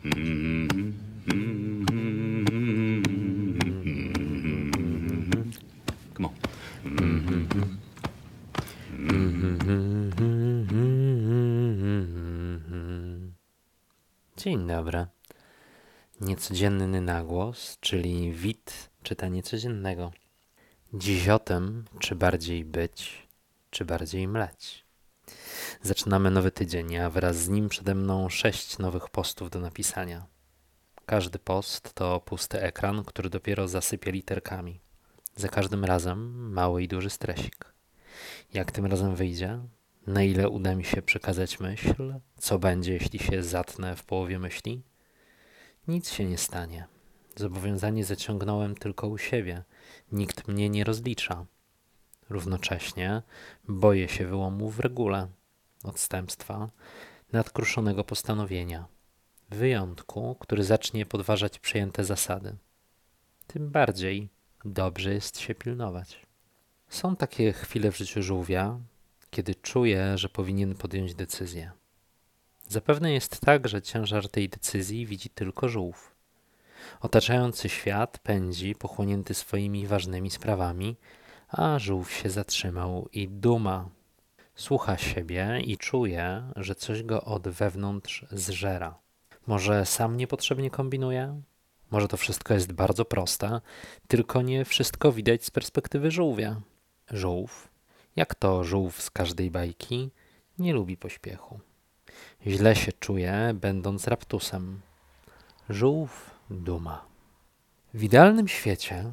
Come on. Dzień dobry. Niecodzienny nagłos, czyli wit czytanie codziennego. Dziś o tym, czy bardziej być, czy bardziej mleć. Zaczynamy nowy tydzień, a wraz z nim przede mną sześć nowych postów do napisania. Każdy post to pusty ekran, który dopiero zasypie literkami. Za każdym razem mały i duży stresik. Jak tym razem wyjdzie? Na ile uda mi się przekazać myśl? Co będzie, jeśli się zatnę w połowie myśli? Nic się nie stanie. Zobowiązanie zaciągnąłem tylko u siebie. Nikt mnie nie rozlicza. Równocześnie boję się wyłomu w regule, odstępstwa, nadkruszonego postanowienia, wyjątku, który zacznie podważać przyjęte zasady. Tym bardziej dobrze jest się pilnować. Są takie chwile w życiu żółwia, kiedy czuje, że powinien podjąć decyzję. Zapewne jest tak, że ciężar tej decyzji widzi tylko żółw. Otaczający świat pędzi, pochłonięty swoimi ważnymi sprawami, a żółw się zatrzymał i duma. Słucha siebie i czuje, że coś go od wewnątrz zżera. Może sam niepotrzebnie kombinuje? Może to wszystko jest bardzo proste, tylko nie wszystko widać z perspektywy żółwia. Żółw, jak to żółw z każdej bajki, nie lubi pośpiechu. Źle się czuje, będąc raptusem. Żółw duma. W idealnym świecie,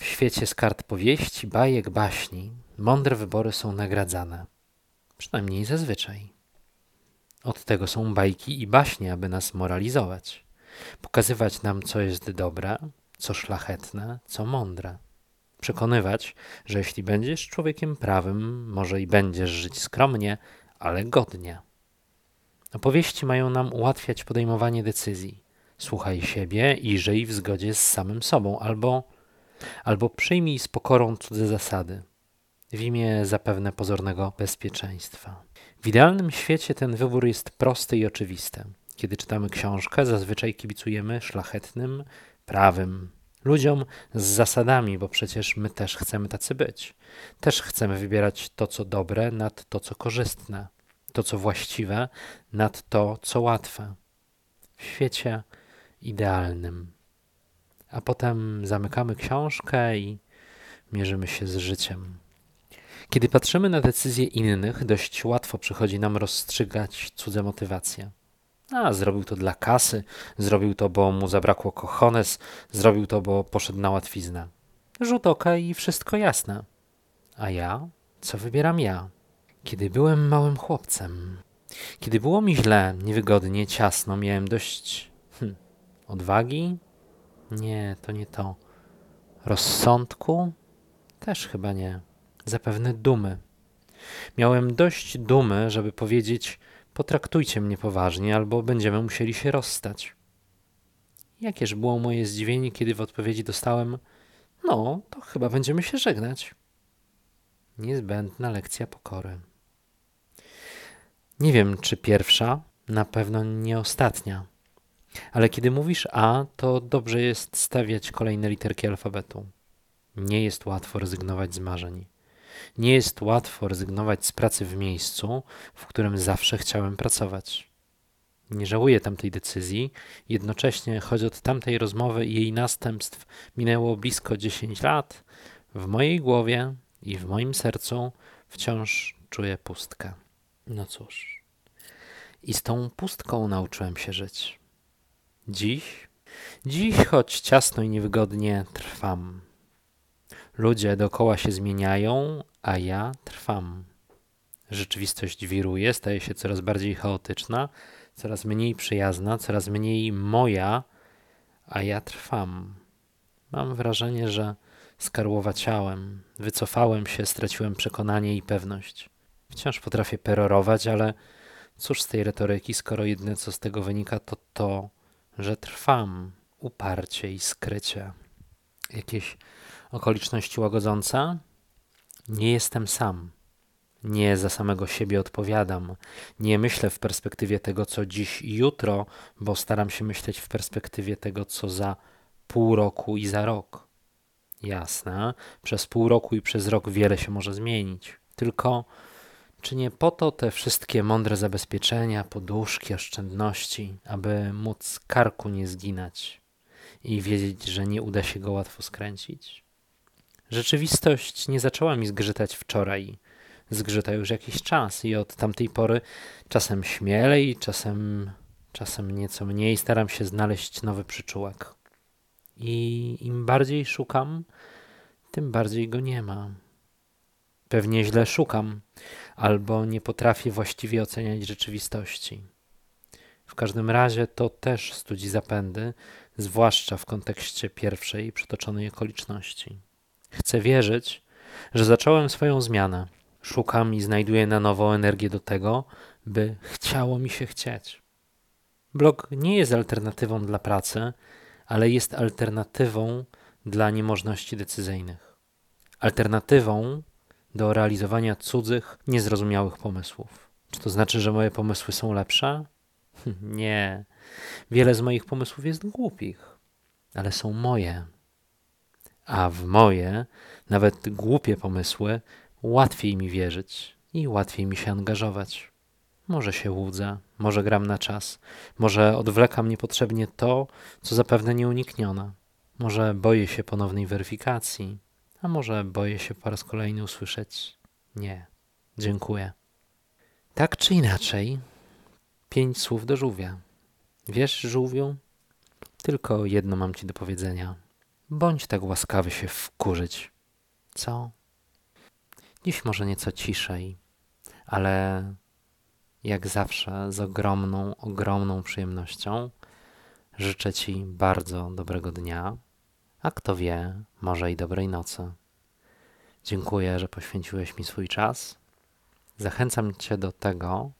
w świecie z kart powieści, bajek, baśni, mądre wybory są nagradzane. Przynajmniej zazwyczaj. Od tego są bajki i baśnie, aby nas moralizować. Pokazywać nam, co jest dobre, co szlachetne, co mądre. Przekonywać, że jeśli będziesz człowiekiem prawym, może i będziesz żyć skromnie, ale godnie. Opowieści mają nam ułatwiać podejmowanie decyzji. Słuchaj siebie i żyj w zgodzie z samym sobą, albo, albo przyjmij z pokorą cudze zasady, w imię zapewne pozornego bezpieczeństwa. W idealnym świecie ten wybór jest prosty i oczywisty. Kiedy czytamy książkę, zazwyczaj kibicujemy szlachetnym, prawym ludziom z zasadami, bo przecież my też chcemy tacy być. Też chcemy wybierać to, co dobre, nad to, co korzystne, to, co właściwe, nad to, co łatwe. W świecie idealnym. A potem zamykamy książkę i mierzymy się z życiem. Kiedy patrzymy na decyzje innych, dość łatwo przychodzi nam rozstrzygać cudze motywacje. A, zrobił to dla kasy, zrobił to, bo mu zabrakło kochones, zrobił to, bo poszedł na łatwiznę. Rzut oka i wszystko jasne. A ja? Co wybieram ja? Kiedy byłem małym chłopcem, kiedy było mi źle, niewygodnie, ciasno, miałem dość hm, odwagi? Nie, to nie to. Rozsądku? Też chyba nie. Zapewne dumy. Miałem dość dumy, żeby powiedzieć: Potraktujcie mnie poważnie, albo będziemy musieli się rozstać. Jakież było moje zdziwienie, kiedy w odpowiedzi dostałem: No, to chyba będziemy się żegnać. Niezbędna lekcja pokory. Nie wiem, czy pierwsza, na pewno nie ostatnia. Ale kiedy mówisz A, to dobrze jest stawiać kolejne literki alfabetu. Nie jest łatwo rezygnować z marzeń. Nie jest łatwo rezygnować z pracy w miejscu, w którym zawsze chciałem pracować. Nie żałuję tamtej decyzji, jednocześnie, choć od tamtej rozmowy i jej następstw minęło blisko 10 lat, w mojej głowie i w moim sercu wciąż czuję pustkę. No cóż. I z tą pustką nauczyłem się żyć. Dziś, dziś, choć ciasno i niewygodnie, trwam. Ludzie dookoła się zmieniają, a ja trwam. Rzeczywistość wiruje, staje się coraz bardziej chaotyczna, coraz mniej przyjazna, coraz mniej moja, a ja trwam. Mam wrażenie, że skarłowaciałem, wycofałem się, straciłem przekonanie i pewność. Wciąż potrafię perorować, ale cóż z tej retoryki, skoro jedyne co z tego wynika to to, że trwam uparcie i skrycie. Jakieś okoliczności łagodzące? Nie jestem sam. Nie za samego siebie odpowiadam. Nie myślę w perspektywie tego, co dziś i jutro, bo staram się myśleć w perspektywie tego, co za pół roku i za rok. Jasne, przez pół roku i przez rok wiele się może zmienić. Tylko czy nie po to te wszystkie mądre zabezpieczenia, poduszki, oszczędności, aby móc karku nie zginać i wiedzieć, że nie uda się go łatwo skręcić? Rzeczywistość nie zaczęła mi zgrzytać wczoraj. Zgrzyta już jakiś czas i od tamtej pory czasem śmielej, czasem, czasem nieco mniej staram się znaleźć nowy przyczółek. I im bardziej szukam, tym bardziej go nie ma. Pewnie źle szukam, albo nie potrafię właściwie oceniać rzeczywistości. W każdym razie to też studzi zapędy, zwłaszcza w kontekście pierwszej przytoczonej okoliczności. Chcę wierzyć, że zacząłem swoją zmianę. Szukam i znajduję na nowo energię do tego, by chciało mi się chcieć. Blog nie jest alternatywą dla pracy, ale jest alternatywą dla niemożności decyzyjnych. Alternatywą do realizowania cudzych, niezrozumiałych pomysłów. Czy to znaczy, że moje pomysły są lepsze? Nie. Wiele z moich pomysłów jest głupich, ale są moje. A w moje, nawet głupie pomysły, łatwiej mi wierzyć i łatwiej mi się angażować. Może się łudzę, może gram na czas, może odwlekam niepotrzebnie to, co zapewne nieuniknione. Może boję się ponownej weryfikacji, a może boję się po raz kolejny usłyszeć nie, dziękuję. Tak czy inaczej, pięć słów do żółwia. Wiesz, żółwiu? Tylko jedno mam ci do powiedzenia. Bądź tak łaskawy się wkurzyć. Co? Dziś może nieco ciszej, ale jak zawsze z ogromną, ogromną przyjemnością życzę Ci bardzo dobrego dnia, a kto wie, może i dobrej nocy. Dziękuję, że poświęciłeś mi swój czas. Zachęcam Cię do tego,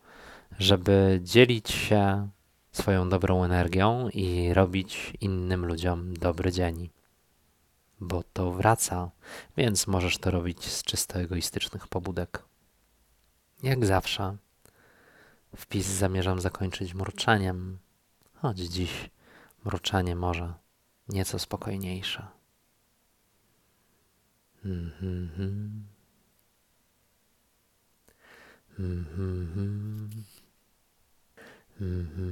żeby dzielić się swoją dobrą energią i robić innym ludziom dobry dzień. Bo to wraca, więc możesz to robić z czysto egoistycznych pobudek. Jak zawsze, wpis zamierzam zakończyć mruczeniem, choć dziś mruczenie może nieco spokojniejsze. Mm-hmm. Mm-hmm. Mm-hmm.